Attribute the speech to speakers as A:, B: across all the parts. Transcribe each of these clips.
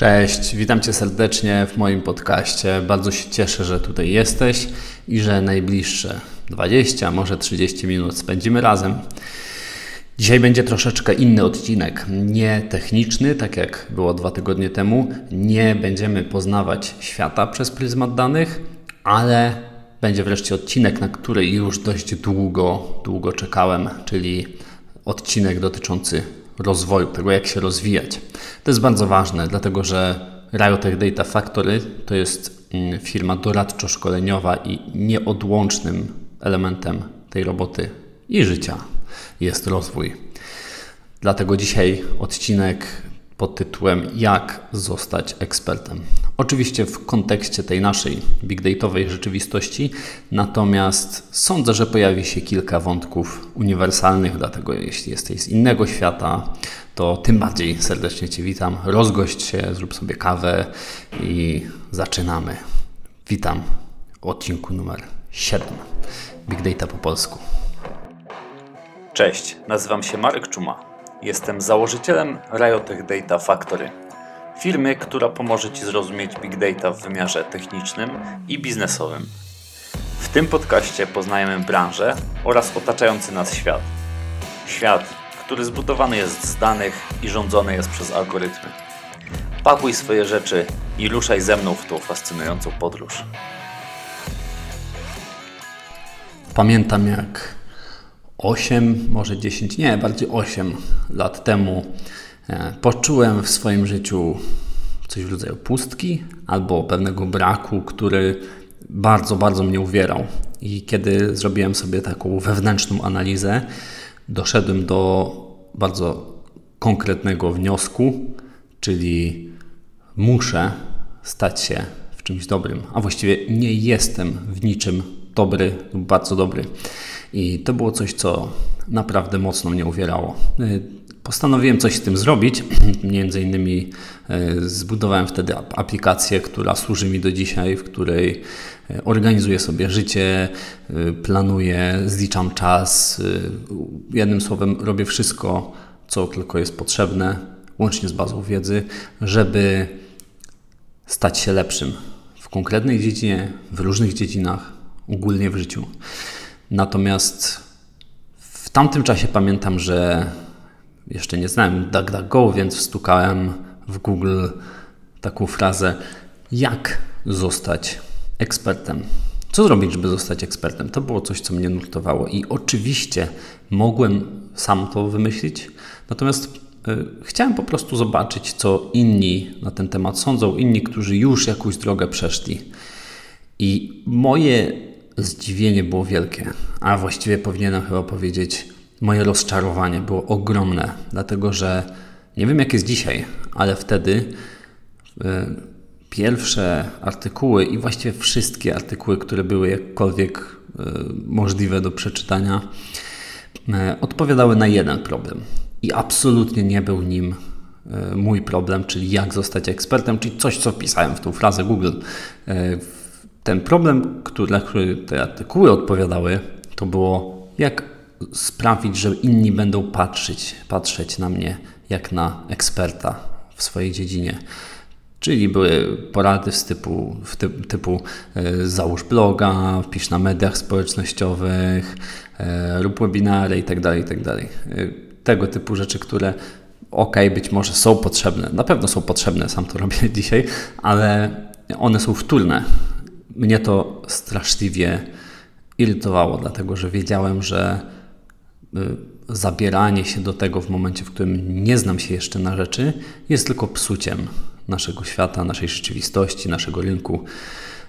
A: Cześć, witam Cię serdecznie w moim podcaście. Bardzo się cieszę, że tutaj jesteś i że najbliższe 20, może 30 minut spędzimy razem. Dzisiaj będzie troszeczkę inny odcinek, nie techniczny, tak jak było dwa tygodnie temu. Nie będziemy poznawać świata przez pryzmat danych, ale będzie wreszcie odcinek, na który już dość długo, długo czekałem, czyli odcinek dotyczący rozwoju, tego jak się rozwijać. To jest bardzo ważne, dlatego że Riotech Data Factory to jest mm, firma doradczo-szkoleniowa i nieodłącznym elementem tej roboty i życia jest rozwój. Dlatego dzisiaj odcinek pod tytułem Jak zostać ekspertem. Oczywiście w kontekście tej naszej big dataowej rzeczywistości, natomiast sądzę, że pojawi się kilka wątków uniwersalnych, dlatego jeśli jesteś z innego świata, to tym bardziej serdecznie Cię witam. Rozgość się, zrób sobie kawę i zaczynamy. Witam w odcinku numer 7 Big Data po polsku.
B: Cześć, nazywam się Marek Czuma. Jestem założycielem Riotech Data Factory, firmy, która pomoże Ci zrozumieć Big Data w wymiarze technicznym i biznesowym. W tym podcaście poznajemy branżę oraz otaczający nas świat. Świat, który zbudowany jest z danych i rządzony jest przez algorytmy. Pakuj swoje rzeczy i ruszaj ze mną w tą fascynującą podróż.
A: Pamiętam jak 8, może 10, nie, bardziej 8 lat temu e, poczułem w swoim życiu coś w rodzaju pustki albo pewnego braku, który bardzo, bardzo mnie uwierał. I kiedy zrobiłem sobie taką wewnętrzną analizę, doszedłem do bardzo konkretnego wniosku, czyli muszę stać się w czymś dobrym, a właściwie nie jestem w niczym dobry lub bardzo dobry. I to było coś, co naprawdę mocno mnie uwierało. Y, postanowiłem coś z tym zrobić. Między innymi y, zbudowałem wtedy aplikację, która służy mi do dzisiaj, w której y, organizuję sobie życie, planuję, zliczam czas. Jednym słowem, robię wszystko, co tylko jest potrzebne, łącznie z bazą wiedzy, żeby stać się lepszym w konkretnej dziedzinie, w różnych dziedzinach, ogólnie w życiu. Natomiast w tamtym czasie pamiętam, że jeszcze nie znałem DuckDuckGo, więc wstukałem w Google taką frazę: Jak zostać ekspertem? Co zrobić, żeby zostać ekspertem? To było coś, co mnie nurtowało i oczywiście mogłem sam to wymyślić, natomiast y, chciałem po prostu zobaczyć, co inni na ten temat sądzą, inni, którzy już jakąś drogę przeszli. I moje zdziwienie było wielkie, a właściwie powinienem chyba powiedzieć, moje rozczarowanie było ogromne, dlatego że nie wiem jak jest dzisiaj, ale wtedy e, pierwsze artykuły i właściwie wszystkie artykuły, które były jakkolwiek e, możliwe do przeczytania, e, odpowiadały na jeden problem. I absolutnie nie był nim mój problem, czyli jak zostać ekspertem, czyli coś, co wpisałem w tą frazę Google ten problem, który, na który te artykuły odpowiadały, to było jak sprawić, że inni będą patrzeć, patrzeć na mnie jak na eksperta w swojej dziedzinie. Czyli były porady z typu, typu e, załóż bloga, wpisz na mediach społecznościowych, e, rób webinary itd., tak itd. Tak e, tego typu rzeczy, które ok, być może są potrzebne, na pewno są potrzebne, sam to robię dzisiaj, ale one są wtórne mnie to straszliwie irytowało, dlatego że wiedziałem, że y, zabieranie się do tego w momencie, w którym nie znam się jeszcze na rzeczy, jest tylko psuciem naszego świata, naszej rzeczywistości, naszego rynku.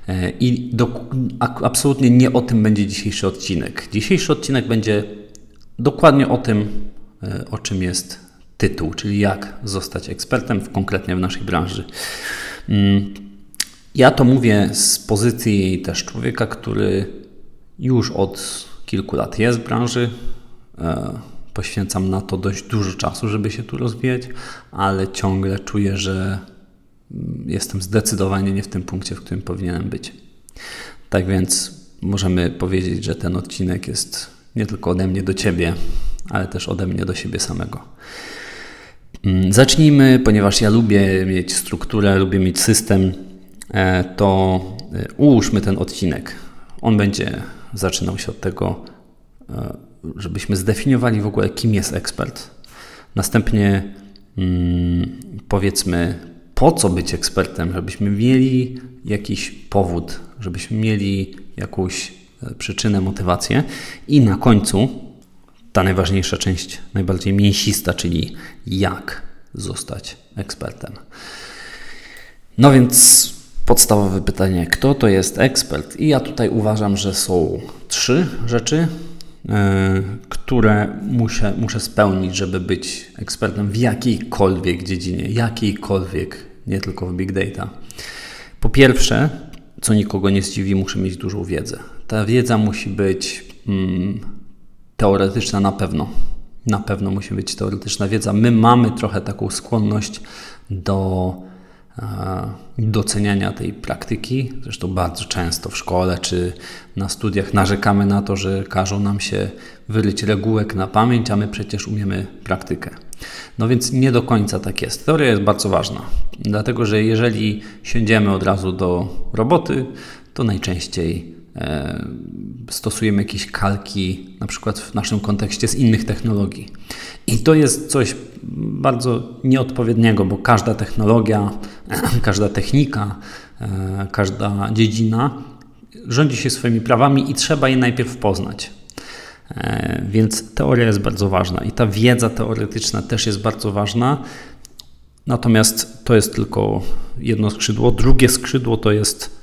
A: E, I do, absolutnie nie o tym będzie dzisiejszy odcinek. Dzisiejszy odcinek będzie dokładnie o tym, e, o czym jest tytuł, czyli jak zostać ekspertem w, konkretnie w naszej branży. Ja to mówię z pozycji też człowieka, który już od kilku lat jest w branży. E, poświęcam na to dość dużo czasu, żeby się tu rozwijać, ale ciągle czuję, że mm, jestem zdecydowanie nie w tym punkcie, w którym powinienem być. Tak więc możemy powiedzieć, że ten odcinek jest nie tylko ode mnie do ciebie, ale też ode mnie do siebie samego. Mm, zacznijmy, ponieważ ja lubię mieć strukturę, lubię mieć system, to e, ułóżmy ten odcinek. On będzie zaczynał się od tego, e, żebyśmy zdefiniowali w ogóle, kim jest ekspert. Następnie mm, powiedzmy, po co być ekspertem, żebyśmy mieli jakiś powód, żebyśmy mieli jakąś przyczynę, motywację. I na końcu ta najważniejsza część, najbardziej mięsista, czyli jak zostać ekspertem. No więc podstawowe pytanie, kto to jest ekspert? I ja tutaj uważam, że są trzy rzeczy, yy, które muszę, muszę spełnić, żeby być ekspertem w jakiejkolwiek dziedzinie, jakiejkolwiek, nie tylko w big data. Po pierwsze, co nikogo nie zdziwi, muszę mieć dużą wiedzę. Ta wiedza musi być mm, teoretyczna na pewno. Na pewno musi być teoretyczna wiedza. My mamy trochę taką skłonność do e, doceniania tej praktyki. Zresztą bardzo często w szkole czy na studiach narzekamy na to, że każą nam się wyryć regułek na pamięć, a my przecież umiemy praktykę. No więc nie do końca tak jest. Teoria jest bardzo ważna, dlatego że jeżeli siądziemy od razu do roboty, to najczęściej stosujemy jakieś kalki, na przykład w naszym kontekście z innych technologii. I to jest coś bardzo nieodpowiedniego, bo każda technologia, każda technika, e, każda dziedzina rządzi się swoimi prawami i trzeba je najpierw poznać. E, więc teoria jest bardzo ważna i ta wiedza teoretyczna też jest bardzo ważna. Natomiast to jest tylko jedno skrzydło. Drugie skrzydło to jest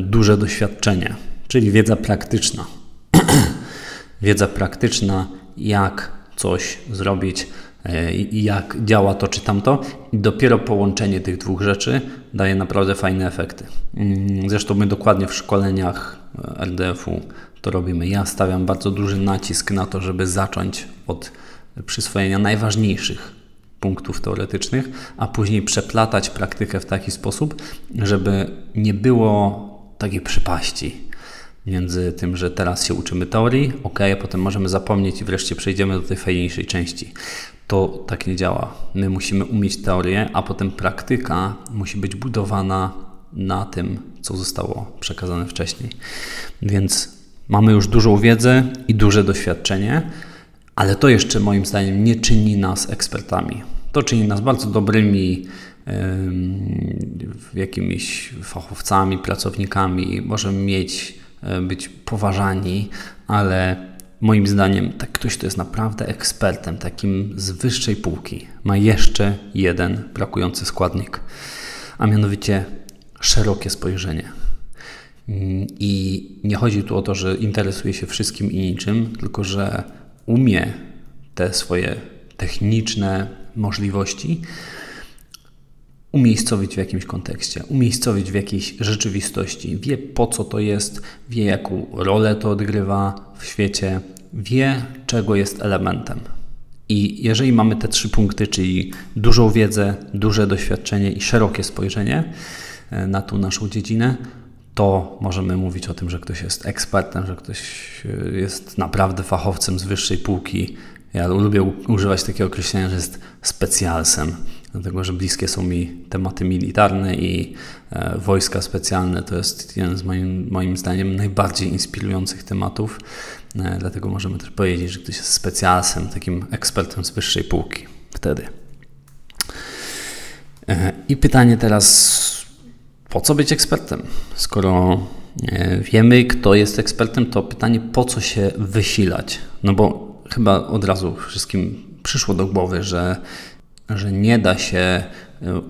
A: duże doświadczenie czyli wiedza praktyczna. wiedza praktyczna, jak coś zrobić e, jak działa to czy tamto. I dopiero połączenie tych dwóch rzeczy daje naprawdę fajne efekty. Mm, zresztą my dokładnie w szkoleniach e, RDF-u to robimy. Ja stawiam bardzo duży nacisk na to, żeby zacząć od przyswojenia najważniejszych punktów teoretycznych, a później przeplatać praktykę w taki sposób, żeby nie było takiej przypaści między tym, że teraz się uczymy teorii, ok, a potem możemy zapomnieć i wreszcie przejdziemy do tej fajniejszej części. To tak nie działa. My musimy umieć teorię, a potem praktyka musi być budowana na tym, co zostało przekazane wcześniej. Więc mamy już dużą wiedzę i duże doświadczenie, ale to jeszcze moim zdaniem nie czyni nas ekspertami. To czyni nas bardzo dobrymi jakimiś fachowcami, pracownikami. Możemy mieć być poważani, ale moim zdaniem tak ktoś, kto jest naprawdę ekspertem, takim z wyższej półki, ma jeszcze jeden brakujący składnik, a mianowicie szerokie spojrzenie. Mm, I nie chodzi tu o to, że interesuje się wszystkim i niczym, tylko że umie te swoje techniczne możliwości umiejscowić w jakimś kontekście, umiejscowić w jakiejś rzeczywistości. Wie po co to jest, wie jaką rolę to odgrywa w świecie, wie czego jest elementem. I jeżeli mamy te trzy punkty, czyli dużą wiedzę, duże doświadczenie i szerokie spojrzenie e, na tą naszą dziedzinę, to możemy mówić o tym, że ktoś jest ekspertem, że ktoś e, jest naprawdę fachowcem z wyższej półki. Ja lubię używać takiego określenia, że jest specjalsem dlatego że bliskie są mi tematy militarne i e, wojska specjalne to jest jeden z moim, moim zdaniem najbardziej inspirujących tematów. E, dlatego możemy też powiedzieć, że ktoś jest specjalsem, takim ekspertem z wyższej półki wtedy. E, I pytanie teraz, po co być ekspertem? Skoro e, wiemy, kto jest ekspertem, to pytanie, po co się wysilać? No bo chyba od razu wszystkim przyszło do głowy, że że nie da się e,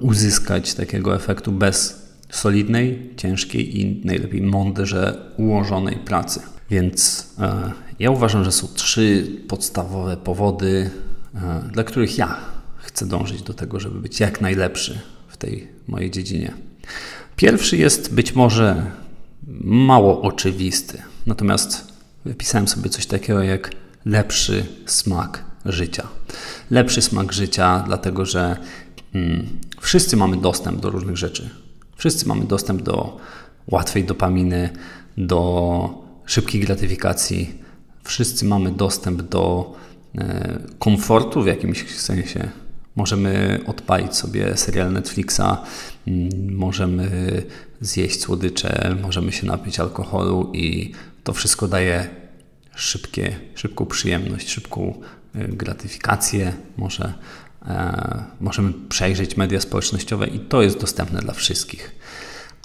A: uzyskać takiego efektu bez solidnej, ciężkiej i najlepiej mądrze ułożonej pracy. Więc e, ja uważam, że są trzy podstawowe powody, e, dla których ja chcę dążyć do tego, żeby być jak najlepszy w tej mojej dziedzinie. Pierwszy jest być może mało oczywisty, natomiast wypisałem sobie coś takiego jak lepszy smak życia. Lepszy smak życia, dlatego że mm, wszyscy mamy dostęp do różnych rzeczy. Wszyscy mamy dostęp do łatwej dopaminy, do szybkiej gratyfikacji. Wszyscy mamy dostęp do e, komfortu w jakimś sensie. Możemy odpalić sobie serial Netflixa, mm, możemy zjeść słodycze, możemy się napić alkoholu i to wszystko daje szybkie, szybką przyjemność, szybką y, gratyfikację. Może e, możemy przejrzeć media społecznościowe i to jest dostępne dla wszystkich.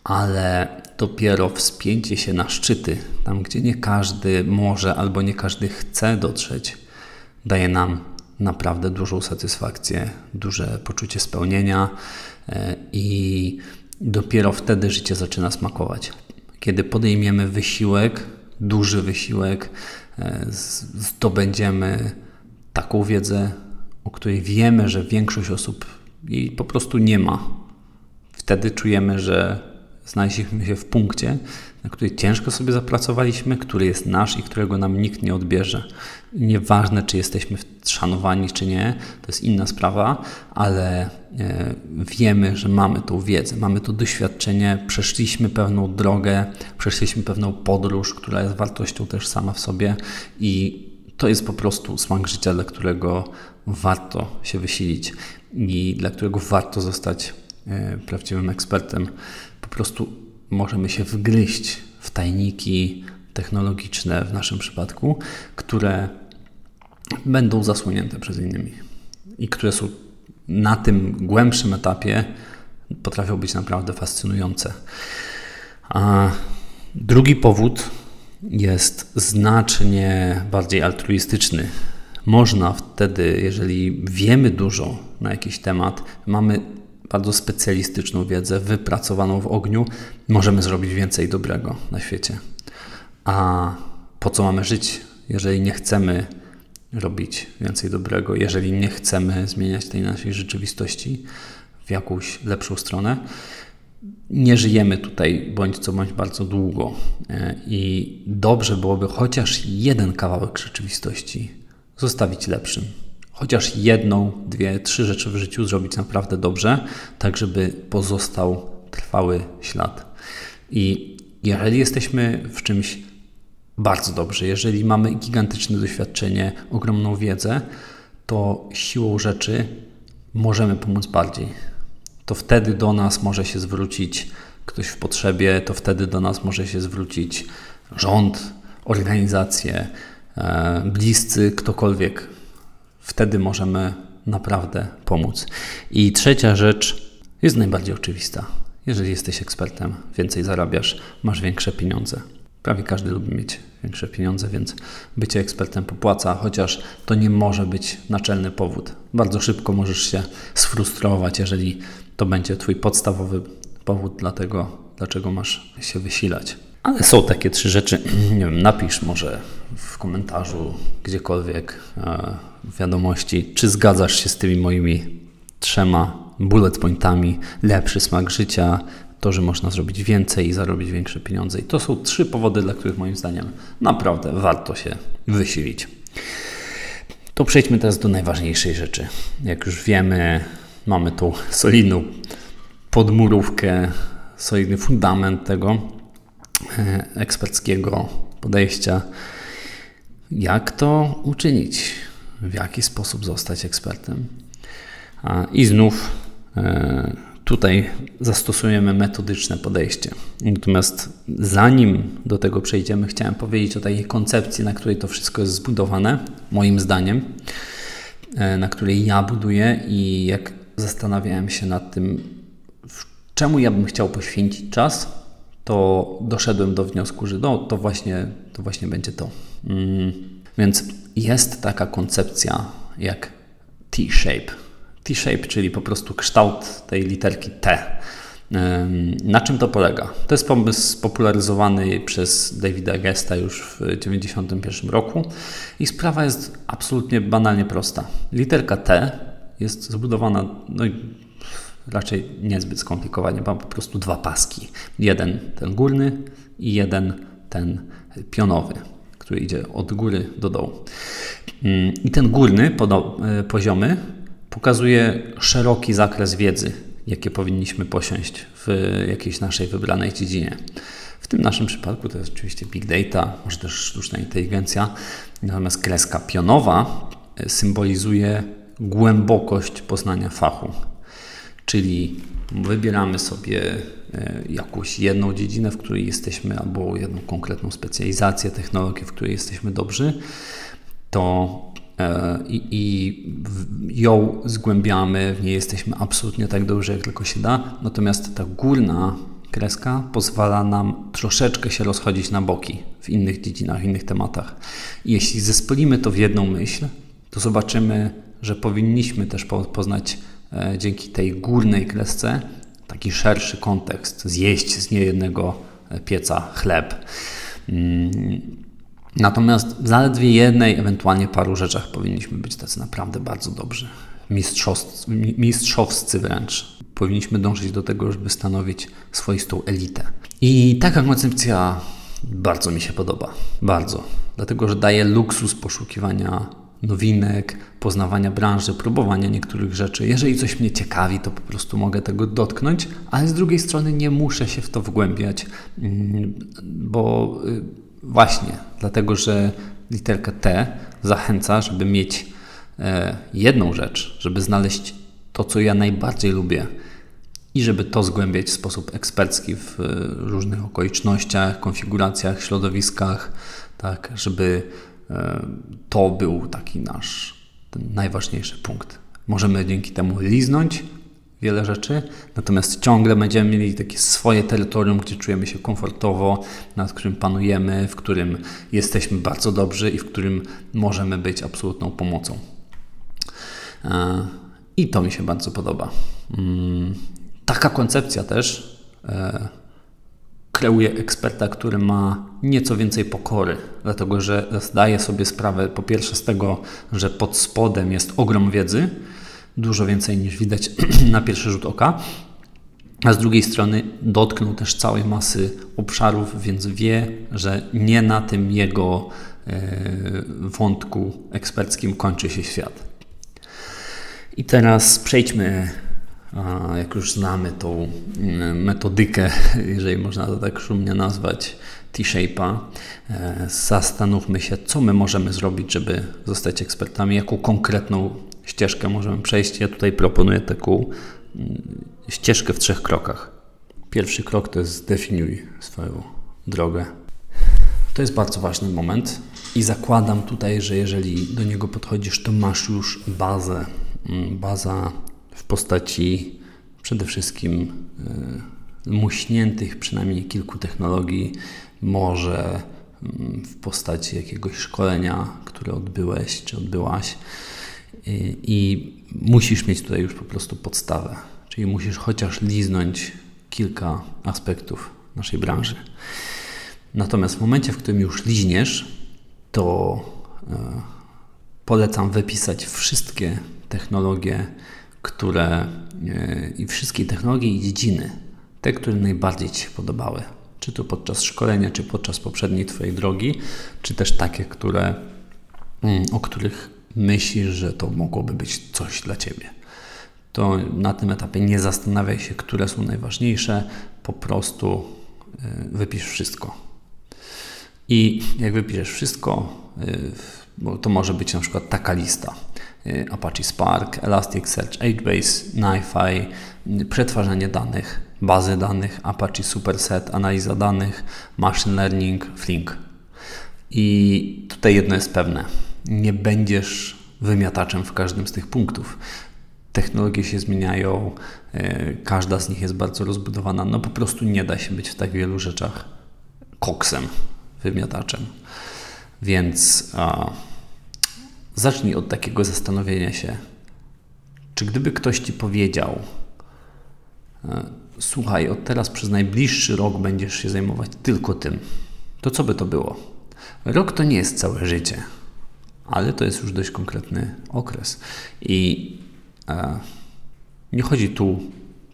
A: Ale dopiero wspięcie się na szczyty, tam gdzie nie każdy może albo nie każdy chce dotrzeć, daje nam naprawdę dużą satysfakcję, duże poczucie spełnienia e, i dopiero wtedy życie zaczyna smakować. Kiedy podejmiemy wysiłek, duży wysiłek, e, zdobędziemy taką wiedzę, o której wiemy, że większość osób jej po prostu nie ma. Wtedy czujemy, że znaleźliśmy się w punkcie, na który ciężko sobie zapracowaliśmy, który jest nasz i którego nam nikt nie odbierze. Nieważne, czy jesteśmy szanowani, czy nie, to jest inna sprawa, ale e, wiemy, że mamy tą wiedzę, mamy to doświadczenie, przeszliśmy pewną drogę, przeszliśmy pewną podróż, która jest wartością też sama w sobie i to jest po prostu smak życia, dla którego warto się wysilić i dla którego warto zostać e, prawdziwym ekspertem prostu możemy się wgryźć w tajniki technologiczne w naszym przypadku, które będą zasłonięte przez innymi i które są na tym głębszym etapie potrafią być naprawdę fascynujące. A drugi powód jest znacznie bardziej altruistyczny. Można wtedy, jeżeli wiemy dużo na jakiś temat, mamy bardzo specjalistyczną wiedzę, wypracowaną w ogniu, możemy zrobić więcej dobrego na świecie. A po co mamy żyć, jeżeli nie chcemy robić więcej dobrego, jeżeli nie chcemy zmieniać tej naszej rzeczywistości w jakąś lepszą stronę? Nie żyjemy tutaj bądź co bądź bardzo długo e, i dobrze byłoby chociaż jeden kawałek rzeczywistości zostawić lepszym chociaż jedną, dwie, trzy rzeczy w życiu zrobić naprawdę dobrze, tak żeby pozostał trwały ślad. I jeżeli jesteśmy w czymś bardzo dobrze, jeżeli mamy gigantyczne doświadczenie, ogromną wiedzę, to siłą rzeczy możemy pomóc bardziej. To wtedy do nas może się zwrócić ktoś w potrzebie, to wtedy do nas może się zwrócić rząd, organizacje, e, bliscy, ktokolwiek wtedy możemy naprawdę pomóc. I trzecia rzecz jest najbardziej oczywista. Jeżeli jesteś ekspertem, więcej zarabiasz, masz większe pieniądze. Prawie każdy lubi mieć większe pieniądze, więc bycie ekspertem popłaca, chociaż to nie może być naczelny powód. Bardzo szybko możesz się sfrustrować, jeżeli to będzie Twój podstawowy powód dla tego, dlaczego masz się wysilać. Ale są takie trzy rzeczy. Nie wiem, napisz może w komentarzu gdziekolwiek e, wiadomości, czy zgadzasz się z tymi moimi trzema bullet pointami. Lepszy smak życia, to, że można zrobić więcej i zarobić większe pieniądze. I to są trzy powody, dla których moim zdaniem naprawdę warto się wysilić. To przejdźmy teraz do najważniejszej rzeczy. Jak już wiemy, mamy tą solidną podmurówkę, solidny fundament tego e, eksperckiego podejścia. Jak to uczynić? w jaki sposób zostać ekspertem. I znów e, tutaj zastosujemy metodyczne podejście. Natomiast zanim do tego przejdziemy, chciałem powiedzieć o takiej koncepcji, na której to wszystko jest zbudowane, moim zdaniem, e, na której ja buduję i jak zastanawiałem się nad tym, czemu ja bym chciał poświęcić czas, to doszedłem do wniosku, że no, to, właśnie, to właśnie będzie to. Mm, więc jest taka koncepcja jak T-shape. T-shape, czyli po prostu kształt tej literki T. Na czym to polega? To jest pomysł spopularyzowany przez Davida Gesta już w 1991 roku i sprawa jest absolutnie banalnie prosta. Literka T jest zbudowana no, raczej niezbyt skomplikowanie, ma po prostu dwa paski. Jeden ten górny i jeden ten pionowy który idzie od góry do dołu. I ten górny e, poziomy pokazuje szeroki zakres wiedzy, jakie powinniśmy posiąść w jakiejś naszej wybranej dziedzinie. W tym naszym przypadku to jest oczywiście big data, może też sztuczna inteligencja, natomiast kreska pionowa e, symbolizuje głębokość poznania fachu. Czyli wybieramy sobie e, jakąś jedną dziedzinę, w której jesteśmy, albo jedną konkretną specjalizację, technologię, w której jesteśmy dobrzy, to i, i ją zgłębiamy, w niej jesteśmy absolutnie tak dobrzy, jak tylko się da. Natomiast ta górna kreska pozwala nam troszeczkę się rozchodzić na boki w innych dziedzinach, w innych tematach. I jeśli zespolimy to w jedną myśl, to zobaczymy, że powinniśmy też poznać e, dzięki tej górnej kresce taki szerszy kontekst, zjeść z niejednego e, pieca chleb. Mm, natomiast w zaledwie jednej, ewentualnie paru rzeczach powinniśmy być tacy naprawdę bardzo dobrzy. mistrzowscy wręcz. Powinniśmy dążyć do tego, żeby stanowić swoistą elitę. I taka koncepcja bardzo mi się podoba. Bardzo. Dlatego, że daje luksus poszukiwania nowinek, poznawania branży, próbowania niektórych rzeczy. Jeżeli coś mnie ciekawi, to po prostu mogę tego dotknąć, ale z drugiej strony nie muszę się w to wgłębiać, mm, bo y, właśnie dlatego, że literka T zachęca, żeby mieć e, jedną rzecz, żeby znaleźć to, co ja najbardziej lubię i żeby to zgłębiać w sposób ekspercki w e, różnych okolicznościach, konfiguracjach, środowiskach, tak, żeby E, to był taki nasz najważniejszy punkt. Możemy dzięki temu liznąć wiele rzeczy, natomiast ciągle będziemy mieli takie swoje terytorium, gdzie czujemy się komfortowo, nad którym panujemy, w którym jesteśmy bardzo dobrzy i w którym możemy być absolutną pomocą. E, I to mi się bardzo podoba. Mm, taka koncepcja też e, kreuje eksperta, który ma nieco więcej pokory, dlatego że zdaje sobie sprawę po pierwsze z tego, że pod spodem jest ogrom wiedzy, dużo więcej niż widać na pierwszy rzut oka, a z drugiej strony dotknął też całej masy obszarów, więc wie, że nie na tym jego e, wątku eksperckim kończy się świat. I teraz przejdźmy jak już znamy tą mm, metodykę, jeżeli można to tak szumnie nazwać, T-Shape'a, e, zastanówmy się, co my możemy zrobić, żeby zostać ekspertami, jaką konkretną ścieżkę możemy przejść. Ja tutaj proponuję taką mm, ścieżkę w trzech krokach. Pierwszy krok to jest zdefiniuj swoją drogę. To jest bardzo ważny moment i zakładam tutaj, że jeżeli do niego podchodzisz, to masz już bazę, mm, baza w postaci przede wszystkim e, muśniętych przynajmniej kilku technologii, może mm, w postaci jakiegoś szkolenia, które odbyłeś czy odbyłaś. I, I musisz mieć tutaj już po prostu podstawę, czyli musisz chociaż liznąć kilka aspektów naszej branży. Natomiast w momencie, w którym już liźniesz, to e, polecam wypisać wszystkie technologie, które e, i wszystkie technologie i dziedziny, te, które najbardziej Ci się podobały, czy to podczas szkolenia, czy podczas poprzedniej Twojej drogi, czy też takie, które, mm, o których myślisz, że to mogłoby być coś dla Ciebie. To na tym etapie nie zastanawiaj się, które są najważniejsze, po prostu e, wypisz wszystko. I jak wypiszesz wszystko, e, bo to może być na przykład taka lista. Y, Apache Spark, Elasticsearch, HBase, NiFi, y, przetwarzanie danych, bazy danych, Apache Superset, analiza danych, machine learning, Flink. I tutaj jedno jest pewne: nie będziesz wymiataczem w każdym z tych punktów. Technologie się zmieniają, y, każda z nich jest bardzo rozbudowana. No po prostu nie da się być w tak wielu rzeczach koksem, wymiataczem. Więc. Zacznij od takiego zastanowienia się, czy gdyby ktoś ci powiedział, e, słuchaj, od teraz przez najbliższy rok będziesz się zajmować tylko tym, to co by to było? Rok to nie jest całe życie, ale to jest już dość konkretny okres. I e, nie chodzi tu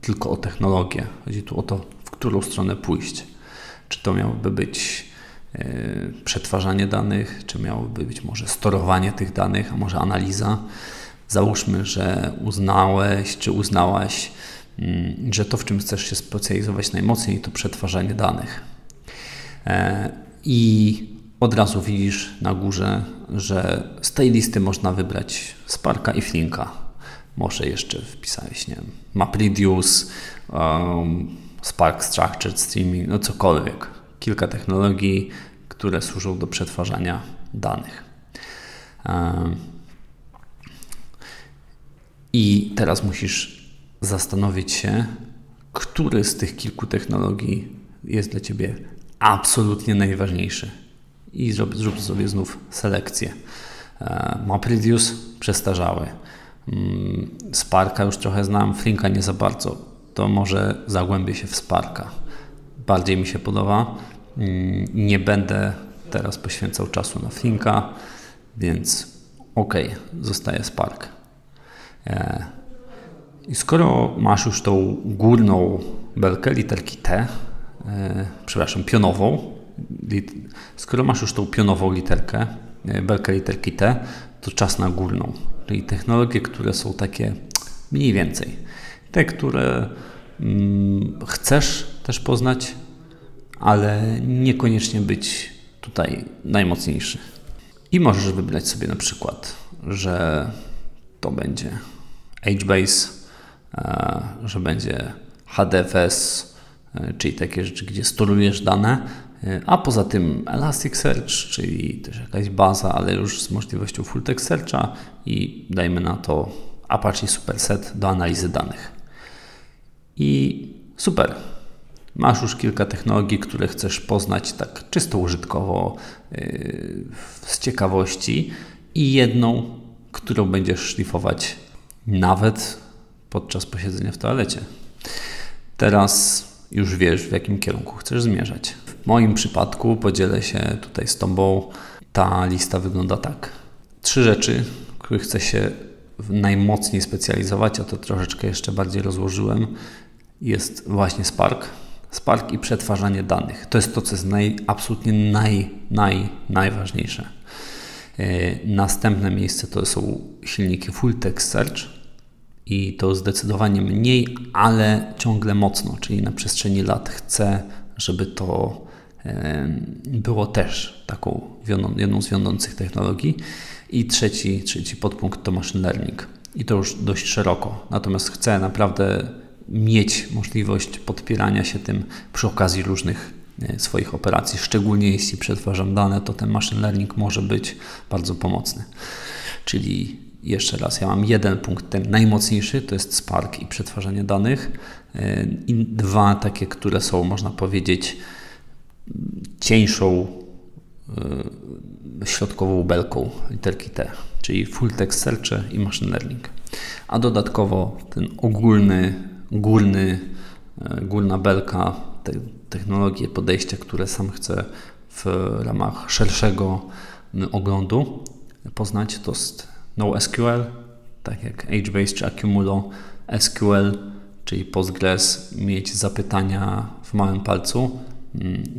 A: tylko o technologię, chodzi tu o to, w którą stronę pójść. Czy to miałoby być E, przetwarzanie danych, czy miałoby być może sterowanie tych danych, a może analiza. Załóżmy, że uznałeś czy uznałaś, mm, że to, w czym chcesz się specjalizować najmocniej, to przetwarzanie danych. E, I od razu widzisz na górze, że z tej listy można wybrać Sparka i Flinka. Może jeszcze wpisałeś, nie wiem, MapReduce, um, Spark Structured Streaming, no cokolwiek. Kilka technologii, które służą do przetwarzania danych. Um, I teraz musisz zastanowić się, który z tych kilku technologii jest dla Ciebie absolutnie najważniejszy. I zrób, zrób sobie znów selekcję. E, MapReduce przestarzały. Mm, Sparka już trochę znam, Flinka nie za bardzo. To może zagłębię się w Sparka. Bardziej mi się podoba. Mm, nie będę teraz poświęcał czasu na Flinka, więc ok, zostaje Spark. E, I skoro masz już tą górną belkę literki T, e, przepraszam, pionową, skoro masz już tą pionową literkę, e, belkę literki T, to czas na górną, czyli technologie, które są takie mniej więcej. Te, które mm, chcesz też poznać, ale niekoniecznie być tutaj najmocniejszy. I możesz wybrać sobie na przykład, że to będzie HBase, e, że będzie HDFS, e, czyli takie rzeczy, gdzie storujesz dane, a poza tym Elasticsearch, czyli też jakaś baza, ale już z możliwością full text searcha i dajmy na to Apache Superset do analizy danych. I super. Masz już kilka technologii, które chcesz poznać tak czysto użytkowo, yy, z ciekawości i jedną, którą będziesz szlifować nawet podczas posiedzenia w toalecie. Teraz już wiesz, w jakim kierunku chcesz zmierzać. W moim przypadku podzielę się tutaj z Tobą. Ta lista wygląda tak. Trzy rzeczy, których chcę się najmocniej specjalizować, a to troszeczkę jeszcze bardziej rozłożyłem, jest właśnie Spark. Spark i przetwarzanie danych. To jest to, co jest naj, absolutnie naj, naj, najważniejsze. Yy, następne miejsce to są silniki Full Text Search, i to zdecydowanie mniej, ale ciągle mocno, czyli na przestrzeni lat chcę, żeby to było też taką jedną z wiodących technologii. I trzeci, trzeci podpunkt to machine learning. I to już dość szeroko. Natomiast chcę naprawdę mieć możliwość podpierania się tym przy okazji różnych e, swoich operacji. Szczególnie jeśli przetwarzam dane, to ten machine learning może być bardzo pomocny. Czyli jeszcze raz, ja mam jeden punkt, ten najmocniejszy, to jest Spark i przetwarzanie danych i dwa takie, które są, można powiedzieć, cieńszą e, środkową belką literki T, czyli full text search i machine learning. A dodatkowo ten ogólny, górny, e, górna belka, te technologie, podejścia, które sam chcę w ramach szerszego oglądu poznać, to jest NoSQL, tak jak HBase czy Accumulo, SQL, czyli Postgres, mieć zapytania w małym palcu,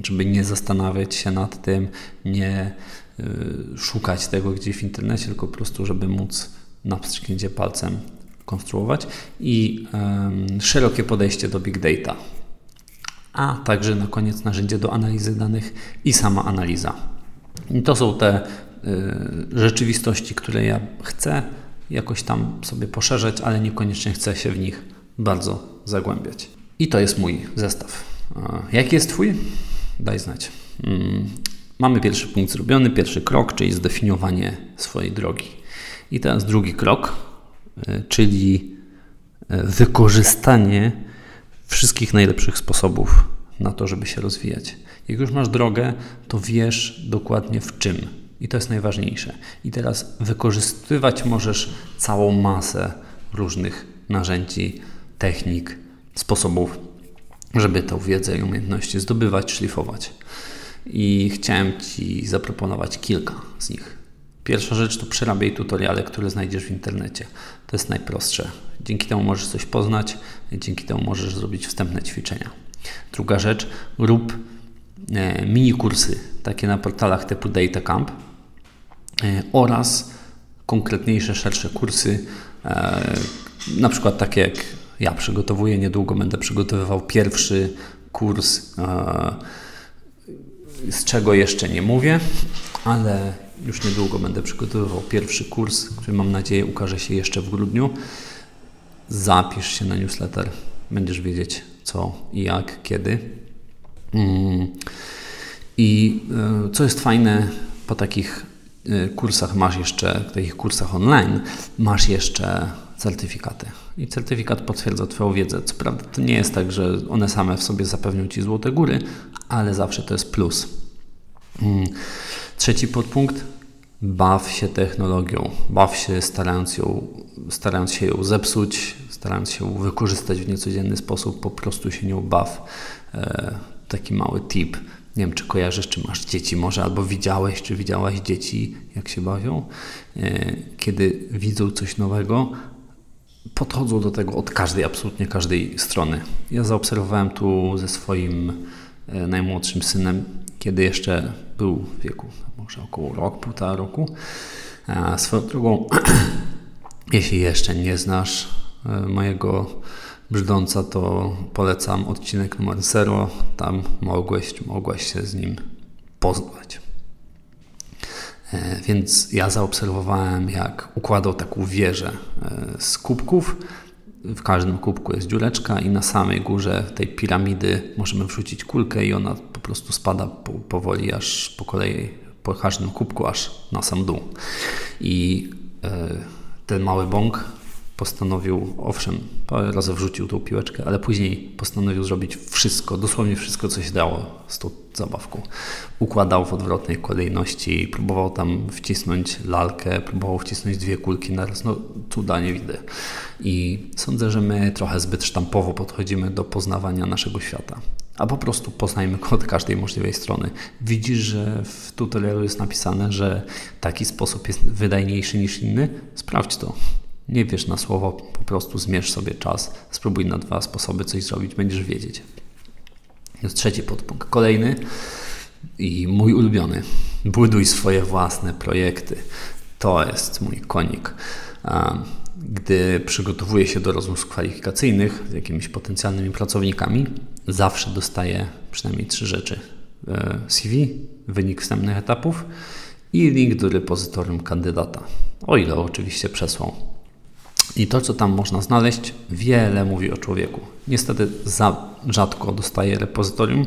A: żeby nie zastanawiać się nad tym, nie y, szukać tego gdzieś w internecie, tylko po prostu, żeby móc na pstryknięcie palcem konstruować i szerokie podejście do big data. A także na koniec narzędzie do analizy danych i sama analiza. I to są te Y, rzeczywistości, które ja chcę jakoś tam sobie poszerzać, ale niekoniecznie chcę się w nich bardzo zagłębiać. I to jest mój zestaw. Jaki jest Twój? Daj znać. Mm, mamy pierwszy punkt zrobiony, pierwszy krok, czyli zdefiniowanie swojej drogi. I teraz drugi krok, y, czyli y, wykorzystanie wszystkich najlepszych sposobów na to, żeby się rozwijać. Jak już masz drogę, to wiesz dokładnie w czym i to jest najważniejsze. I teraz wykorzystywać możesz całą masę różnych narzędzi, technik, sposobów, żeby tę wiedzę i umiejętności zdobywać, szlifować. I chciałem Ci zaproponować kilka z nich. Pierwsza rzecz to przerabiaj tutoriale, które znajdziesz w internecie. To jest najprostsze. Dzięki temu możesz coś poznać, dzięki temu możesz zrobić wstępne ćwiczenia. Druga rzecz, rób e, mini kursy, takie na portalach typu DataCamp E, oraz konkretniejsze, szersze kursy, e, na przykład takie jak ja przygotowuję, niedługo będę przygotowywał pierwszy kurs e, z czego jeszcze nie mówię, ale już niedługo będę przygotowywał pierwszy kurs, który mam nadzieję ukaże się jeszcze w grudniu. Zapisz się na newsletter, będziesz wiedzieć co i jak, kiedy. Mm. I e, co jest fajne, po takich e, kursach masz jeszcze, takich kursach online, masz jeszcze certyfikaty. I certyfikat potwierdza Twoją wiedzę. Co prawda to nie jest tak, że one same w sobie zapewnią Ci złote góry, ale zawsze to jest plus. Mm. Trzeci podpunkt. Baw się technologią. Baw się starając, ją, starając się ją zepsuć, starając się ją wykorzystać w niecodzienny sposób. Po prostu się nią baw. E, taki mały tip. Nie wiem, czy kojarzysz, czy masz dzieci może, albo widziałeś, czy widziałaś dzieci, jak się bawią. E, kiedy widzą coś nowego, podchodzą do tego od każdej, absolutnie każdej strony. Ja zaobserwowałem tu ze swoim e, najmłodszym synem, kiedy jeszcze był w wieku może około rok, półtora roku. Swoją drogą, jeśli jeszcze nie znasz e, mojego brzdąca, to polecam odcinek numer 0. Tam mogłeś, mogłaś się z nim poznać. E, więc ja zaobserwowałem, jak układał taką wieżę e, z kubków. W każdym kubku jest dziureczka i na samej górze tej piramidy możemy wrzucić kulkę i ona po prostu spada powoli aż po kolei, po każdym kubku aż na sam dół. I e, ten mały bąk postanowił, owszem, parę razy wrzucił tą piłeczkę, ale później postanowił zrobić wszystko, dosłownie wszystko, co się dało z tą zabawką. Układał w odwrotnej kolejności, próbował tam wcisnąć lalkę, próbował wcisnąć dwie kulki naraz. No, cuda nie widzę. I sądzę, że my trochę zbyt sztampowo podchodzimy do poznawania naszego świata. A po prostu poznajmy go od każdej możliwej strony. Widzisz, że w tutorialu jest napisane, że taki sposób jest wydajniejszy niż inny? Sprawdź to. Nie wiesz na słowo, po prostu zmierz sobie czas, spróbuj na dwa sposoby coś zrobić, będziesz wiedzieć. Jest trzeci podpunkt. Kolejny i mój ulubiony. Buduj swoje własne projekty. To jest mój konik. Gdy przygotowuję się do rozmów kwalifikacyjnych z jakimiś potencjalnymi pracownikami, zawsze dostaję przynajmniej trzy rzeczy: e, CV, wynik wstępnych etapów i link do repozytorium kandydata. O ile oczywiście przesłał i to, co tam można znaleźć, wiele mówi o człowieku. Niestety za rzadko dostaję repozytorium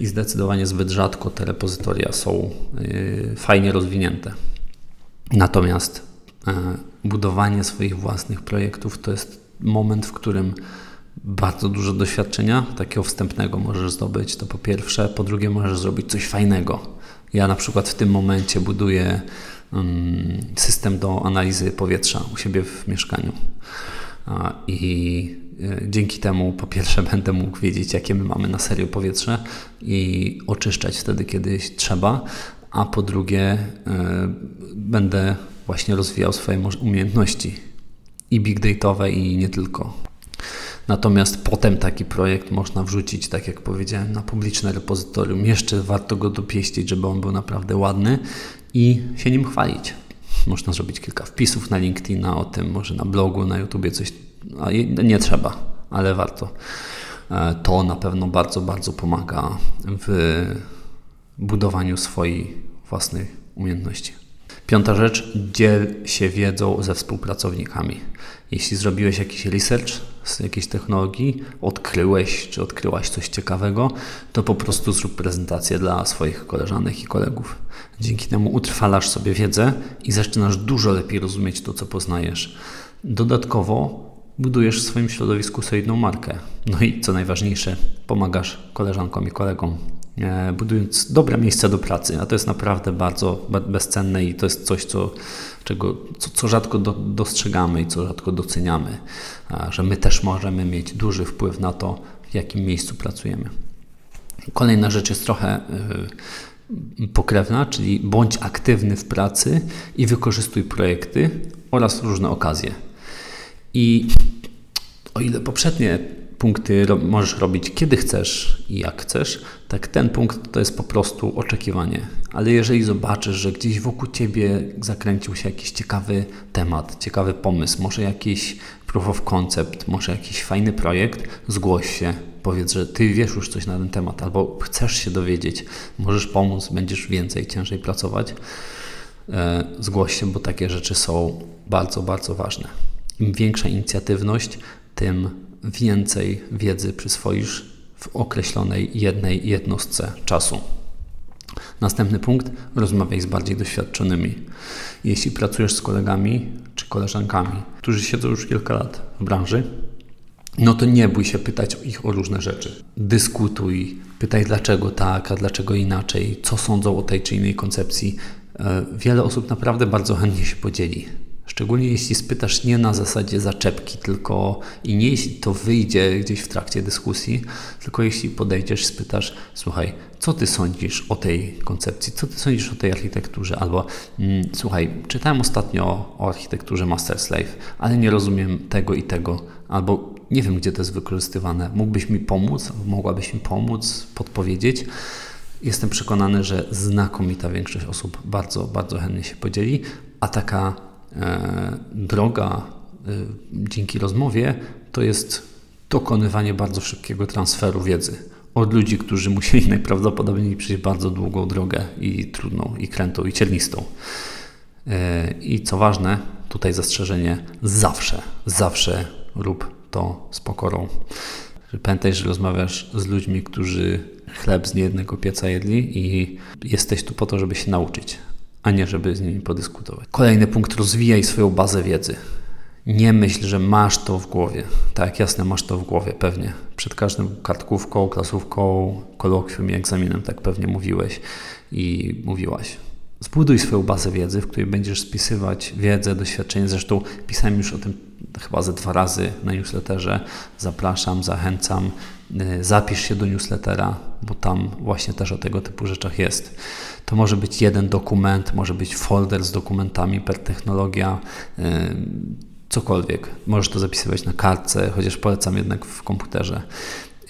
A: i zdecydowanie zbyt rzadko te repozytoria są yy, fajnie rozwinięte. Natomiast yy, budowanie swoich własnych projektów to jest moment, w którym bardzo dużo doświadczenia takiego wstępnego możesz zdobyć. To po pierwsze, po drugie, możesz zrobić coś fajnego. Ja na przykład w tym momencie buduję system do analizy powietrza u siebie w mieszkaniu. I e, dzięki temu po pierwsze będę mógł wiedzieć, jakie my mamy na serio powietrze i oczyszczać wtedy, kiedy trzeba, a po drugie e, będę właśnie rozwijał swoje umiejętności i big dataowe i nie tylko. Natomiast potem taki projekt można wrzucić, tak jak powiedziałem, na publiczne repozytorium. Jeszcze warto go dopieścić, żeby on był naprawdę ładny i się nim chwalić. Można zrobić kilka wpisów na LinkedIna o tym, może na blogu, na YouTubie coś. Nie trzeba, ale warto. E, to na pewno bardzo, bardzo pomaga w budowaniu swojej własnej umiejętności. Piąta rzecz, dziel się wiedzą ze współpracownikami. Jeśli zrobiłeś jakiś research z jakiejś technologii, odkryłeś czy odkryłaś coś ciekawego, to po prostu zrób prezentację dla swoich koleżanek i kolegów. Dzięki temu utrwalasz sobie wiedzę i zaczynasz dużo lepiej rozumieć to, co poznajesz. Dodatkowo budujesz w swoim środowisku solidną markę. No i co najważniejsze, pomagasz koleżankom i kolegom budując dobre miejsca do pracy, a to jest naprawdę bardzo bezcenne i to jest coś, co, czego, co, co rzadko do, dostrzegamy i co rzadko doceniamy, że my też możemy mieć duży wpływ na to, w jakim miejscu pracujemy. Kolejna rzecz jest trochę e, pokrewna, czyli bądź aktywny w pracy i wykorzystuj projekty oraz różne okazje. I o ile poprzednie punkty ro możesz robić kiedy chcesz i jak chcesz, tak ten punkt to jest po prostu oczekiwanie. Ale jeżeli zobaczysz, że gdzieś wokół ciebie zakręcił się jakiś ciekawy temat, ciekawy pomysł, może jakiś proof of concept, może jakiś fajny projekt, zgłoś się, powiedz, że ty wiesz już coś na ten temat, albo chcesz się dowiedzieć, możesz pomóc, będziesz więcej, ciężej pracować. E, zgłoś się, bo takie rzeczy są bardzo, bardzo ważne. Im większa inicjatywność, tym więcej wiedzy przyswoisz w określonej jednej jednostce czasu. Następny punkt: rozmawiaj z bardziej doświadczonymi. Jeśli pracujesz z kolegami czy koleżankami, którzy siedzą już kilka lat w branży, no to nie bój się pytać ich o różne rzeczy. Dyskutuj, pytaj dlaczego tak, a dlaczego inaczej, co sądzą o tej czy innej koncepcji. E, wiele osób naprawdę bardzo chętnie się podzieli. Szczególnie jeśli spytasz nie na zasadzie zaczepki, tylko i nie jeśli to wyjdzie gdzieś w trakcie dyskusji, tylko jeśli podejdziesz, spytasz, słuchaj, co ty sądzisz o tej koncepcji, co ty sądzisz o tej architekturze, albo mm, słuchaj, czytałem ostatnio o architekturze Master Slave, ale nie rozumiem tego i tego, albo nie wiem, gdzie to jest wykorzystywane. Mógłbyś mi pomóc, mogłabyś mi pomóc, podpowiedzieć. Jestem przekonany, że znakomita większość osób bardzo, bardzo chętnie się podzieli, a taka droga e, dzięki rozmowie to jest dokonywanie bardzo szybkiego transferu wiedzy od ludzi, którzy musieli najprawdopodobniej przejść bardzo długą drogę i trudną, i krętą, i ciernistą. E, I co ważne, tutaj zastrzeżenie zawsze, zawsze rób to z pokorą. Pamiętaj, że rozmawiasz z ludźmi, którzy chleb z niejednego pieca jedli i jesteś tu po to, żeby się nauczyć, a nie żeby z nimi podyskutować. Kolejny punkt, rozwijaj swoją bazę wiedzy. Nie myśl, że masz to w głowie. Tak, jasne, masz to w głowie, pewnie. Przed każdą kartkówką, klasówką, kolokwium i egzaminem tak pewnie mówiłeś i mówiłaś. Zbuduj swoją bazę wiedzy, w której będziesz spisywać wiedzę, doświadczenie. Zresztą pisałem już o tym chyba ze dwa razy na newsletterze. Zapraszam, zachęcam. Y, zapisz się do newslettera, bo tam właśnie też o tego typu rzeczach jest. To może być jeden dokument, może być folder z dokumentami per technologia, y, cokolwiek. Możesz to zapisywać na kartce, chociaż polecam jednak w komputerze.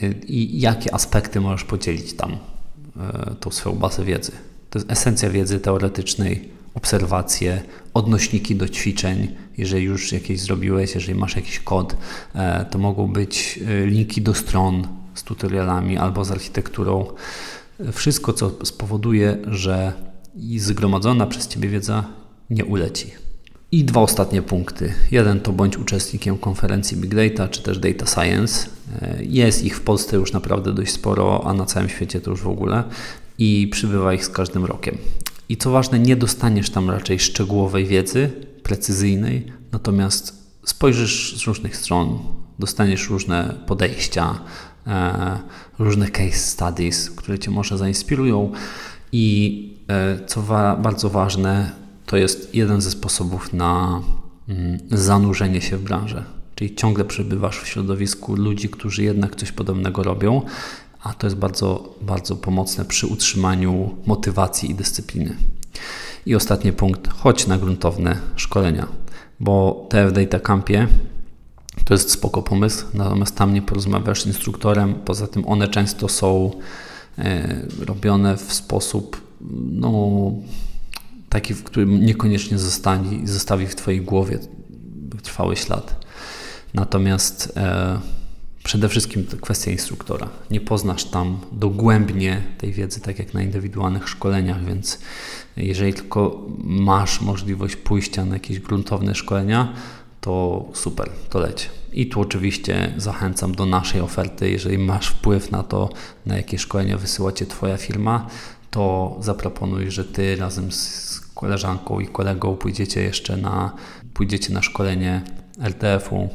A: Y, I jakie aspekty możesz podzielić tam tą swoją bazę wiedzy. To jest esencja wiedzy teoretycznej, obserwacje, odnośniki do ćwiczeń. Jeżeli już jakieś zrobiłeś, jeżeli masz jakiś kod, e, to mogą być e, linki do stron z tutorialami albo z architekturą. Wszystko, co spowoduje, że zgromadzona przez Ciebie wiedza nie uleci. I dwa ostatnie punkty. Jeden to bądź uczestnikiem konferencji Big Data czy też Data Science. E, jest ich w Polsce już naprawdę dość sporo, a na całym świecie to już w ogóle i przybywa ich z każdym rokiem. I co ważne, nie dostaniesz tam raczej szczegółowej wiedzy, precyzyjnej, natomiast spojrzysz z różnych stron, dostaniesz różne podejścia, e, różne case studies, które Cię może zainspirują i e, co wa bardzo ważne, to jest jeden ze sposobów na mm, zanurzenie się w branżę. Czyli ciągle przebywasz w środowisku ludzi, którzy jednak coś podobnego robią a to jest bardzo, bardzo pomocne przy utrzymaniu motywacji i dyscypliny. I ostatni punkt, chodź na gruntowne szkolenia, bo te w Data Campie to jest spoko pomysł, natomiast tam nie porozmawiasz z instruktorem, poza tym one często są e, robione w sposób no, taki, w którym niekoniecznie zostani, zostawi w Twojej głowie trwały ślad. Natomiast e, Przede wszystkim kwestia instruktora. Nie poznasz tam dogłębnie tej wiedzy, tak jak na indywidualnych szkoleniach, więc jeżeli tylko masz możliwość pójścia na jakieś gruntowne szkolenia, to super, to leć. I tu oczywiście zachęcam do naszej oferty. Jeżeli masz wpływ na to, na jakie szkolenia wysyła Cię Twoja firma, to zaproponuj, że Ty razem z koleżanką i kolegą pójdziecie jeszcze na, pójdziecie na szkolenie LTF-u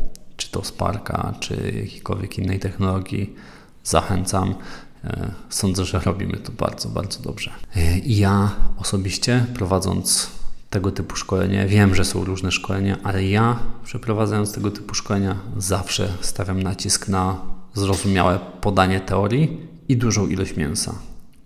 A: czy to Sparka, czy jakiejkolwiek innej technologii, zachęcam. E, sądzę, że robimy to bardzo, bardzo dobrze. E, I ja osobiście prowadząc tego typu szkolenie, wiem, że są różne szkolenia, ale ja przeprowadzając tego typu szkolenia zawsze stawiam nacisk na zrozumiałe podanie teorii i dużą ilość mięsa.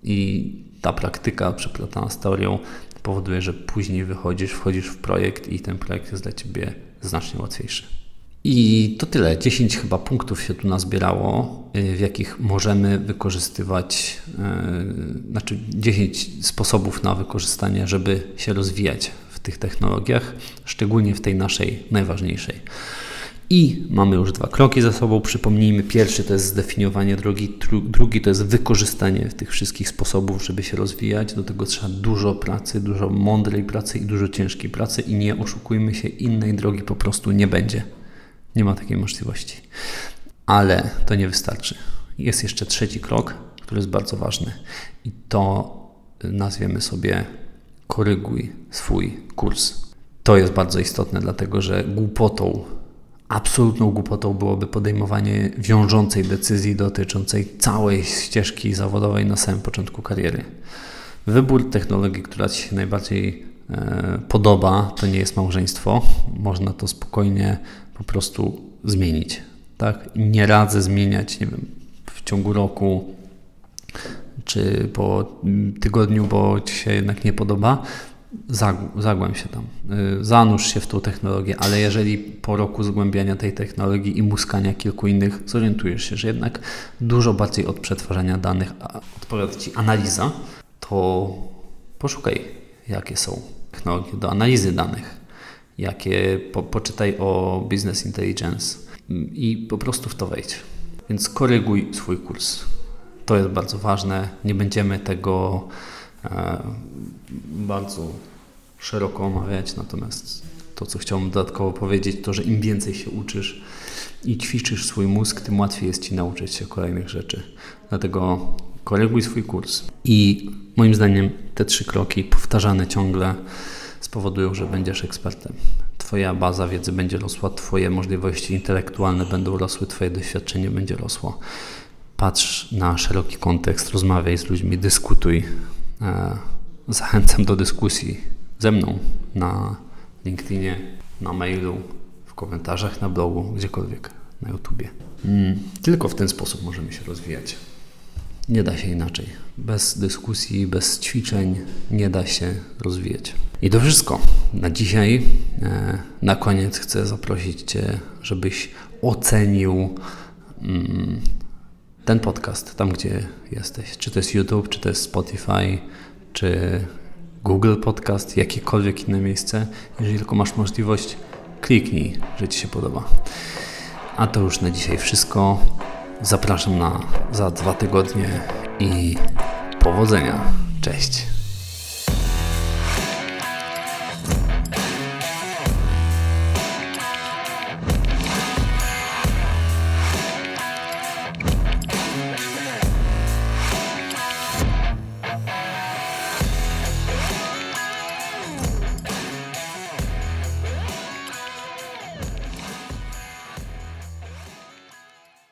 A: I ta praktyka przeplatana z teorią powoduje, że później wychodzisz, wchodzisz w projekt i ten projekt jest dla Ciebie znacznie łatwiejszy. I to tyle. 10 chyba punktów się tu nazbierało, y, w jakich możemy wykorzystywać, yy, znaczy 10 sposobów na wykorzystanie, żeby się rozwijać w tych technologiach, szczególnie w tej naszej najważniejszej. I mamy już dwa kroki za sobą. Przypomnijmy, pierwszy to jest zdefiniowanie drogi, drugi to jest wykorzystanie tych wszystkich sposobów, żeby się rozwijać. Do tego trzeba dużo pracy, dużo mądrej pracy i dużo ciężkiej pracy i nie oszukujmy się, innej drogi po prostu nie będzie. Nie ma takiej możliwości. Ale to nie wystarczy. Jest jeszcze trzeci krok, który jest bardzo ważny i to nazwiemy sobie koryguj swój kurs. To jest bardzo istotne, dlatego że głupotą absolutną głupotą byłoby podejmowanie wiążącej decyzji dotyczącej całej ścieżki zawodowej na samym początku kariery. Wybór technologii, która Ci się najbardziej e, podoba, to nie jest małżeństwo. Można to spokojnie po prostu zmienić. Tak? Nie radzę zmieniać nie wiem, w ciągu roku czy po tygodniu, bo Ci się jednak nie podoba zagłęb się tam, y, zanurz się w tą technologię, ale jeżeli po roku zgłębiania tej technologii i muskania kilku innych zorientujesz się, że jednak dużo bardziej od przetwarzania danych odpowiada Ci analiza, to poszukaj, jakie są technologie do analizy danych, jakie po, poczytaj o business intelligence i po prostu w to wejdź. Więc koryguj swój kurs. To jest bardzo ważne. Nie będziemy tego E, bardzo szeroko omawiać, natomiast to, co chciałbym dodatkowo powiedzieć, to, że im więcej się uczysz i ćwiczysz swój mózg, tym łatwiej jest Ci nauczyć się kolejnych rzeczy. Dlatego koryguj swój kurs. I moim zdaniem te trzy kroki powtarzane ciągle spowodują, że będziesz ekspertem. Twoja baza wiedzy będzie rosła, Twoje możliwości intelektualne będą rosły, Twoje doświadczenie będzie rosło. Patrz na szeroki kontekst, rozmawiaj z ludźmi, dyskutuj, E, zachęcam do dyskusji ze mną na LinkedInie, na mailu, w komentarzach na blogu, gdziekolwiek na YouTubie. Mm, tylko w ten sposób możemy się rozwijać. Nie da się inaczej. Bez dyskusji, bez ćwiczeń nie da się rozwijać. I to wszystko na dzisiaj. E, na koniec chcę zaprosić Cię, żebyś ocenił mm, ten podcast tam, gdzie jesteś. Czy to jest YouTube, czy to jest Spotify, czy Google Podcast, jakiekolwiek inne miejsce. Jeżeli tylko masz możliwość, kliknij, że Ci się podoba. A to już na dzisiaj wszystko. Zapraszam na za dwa tygodnie i powodzenia. Cześć.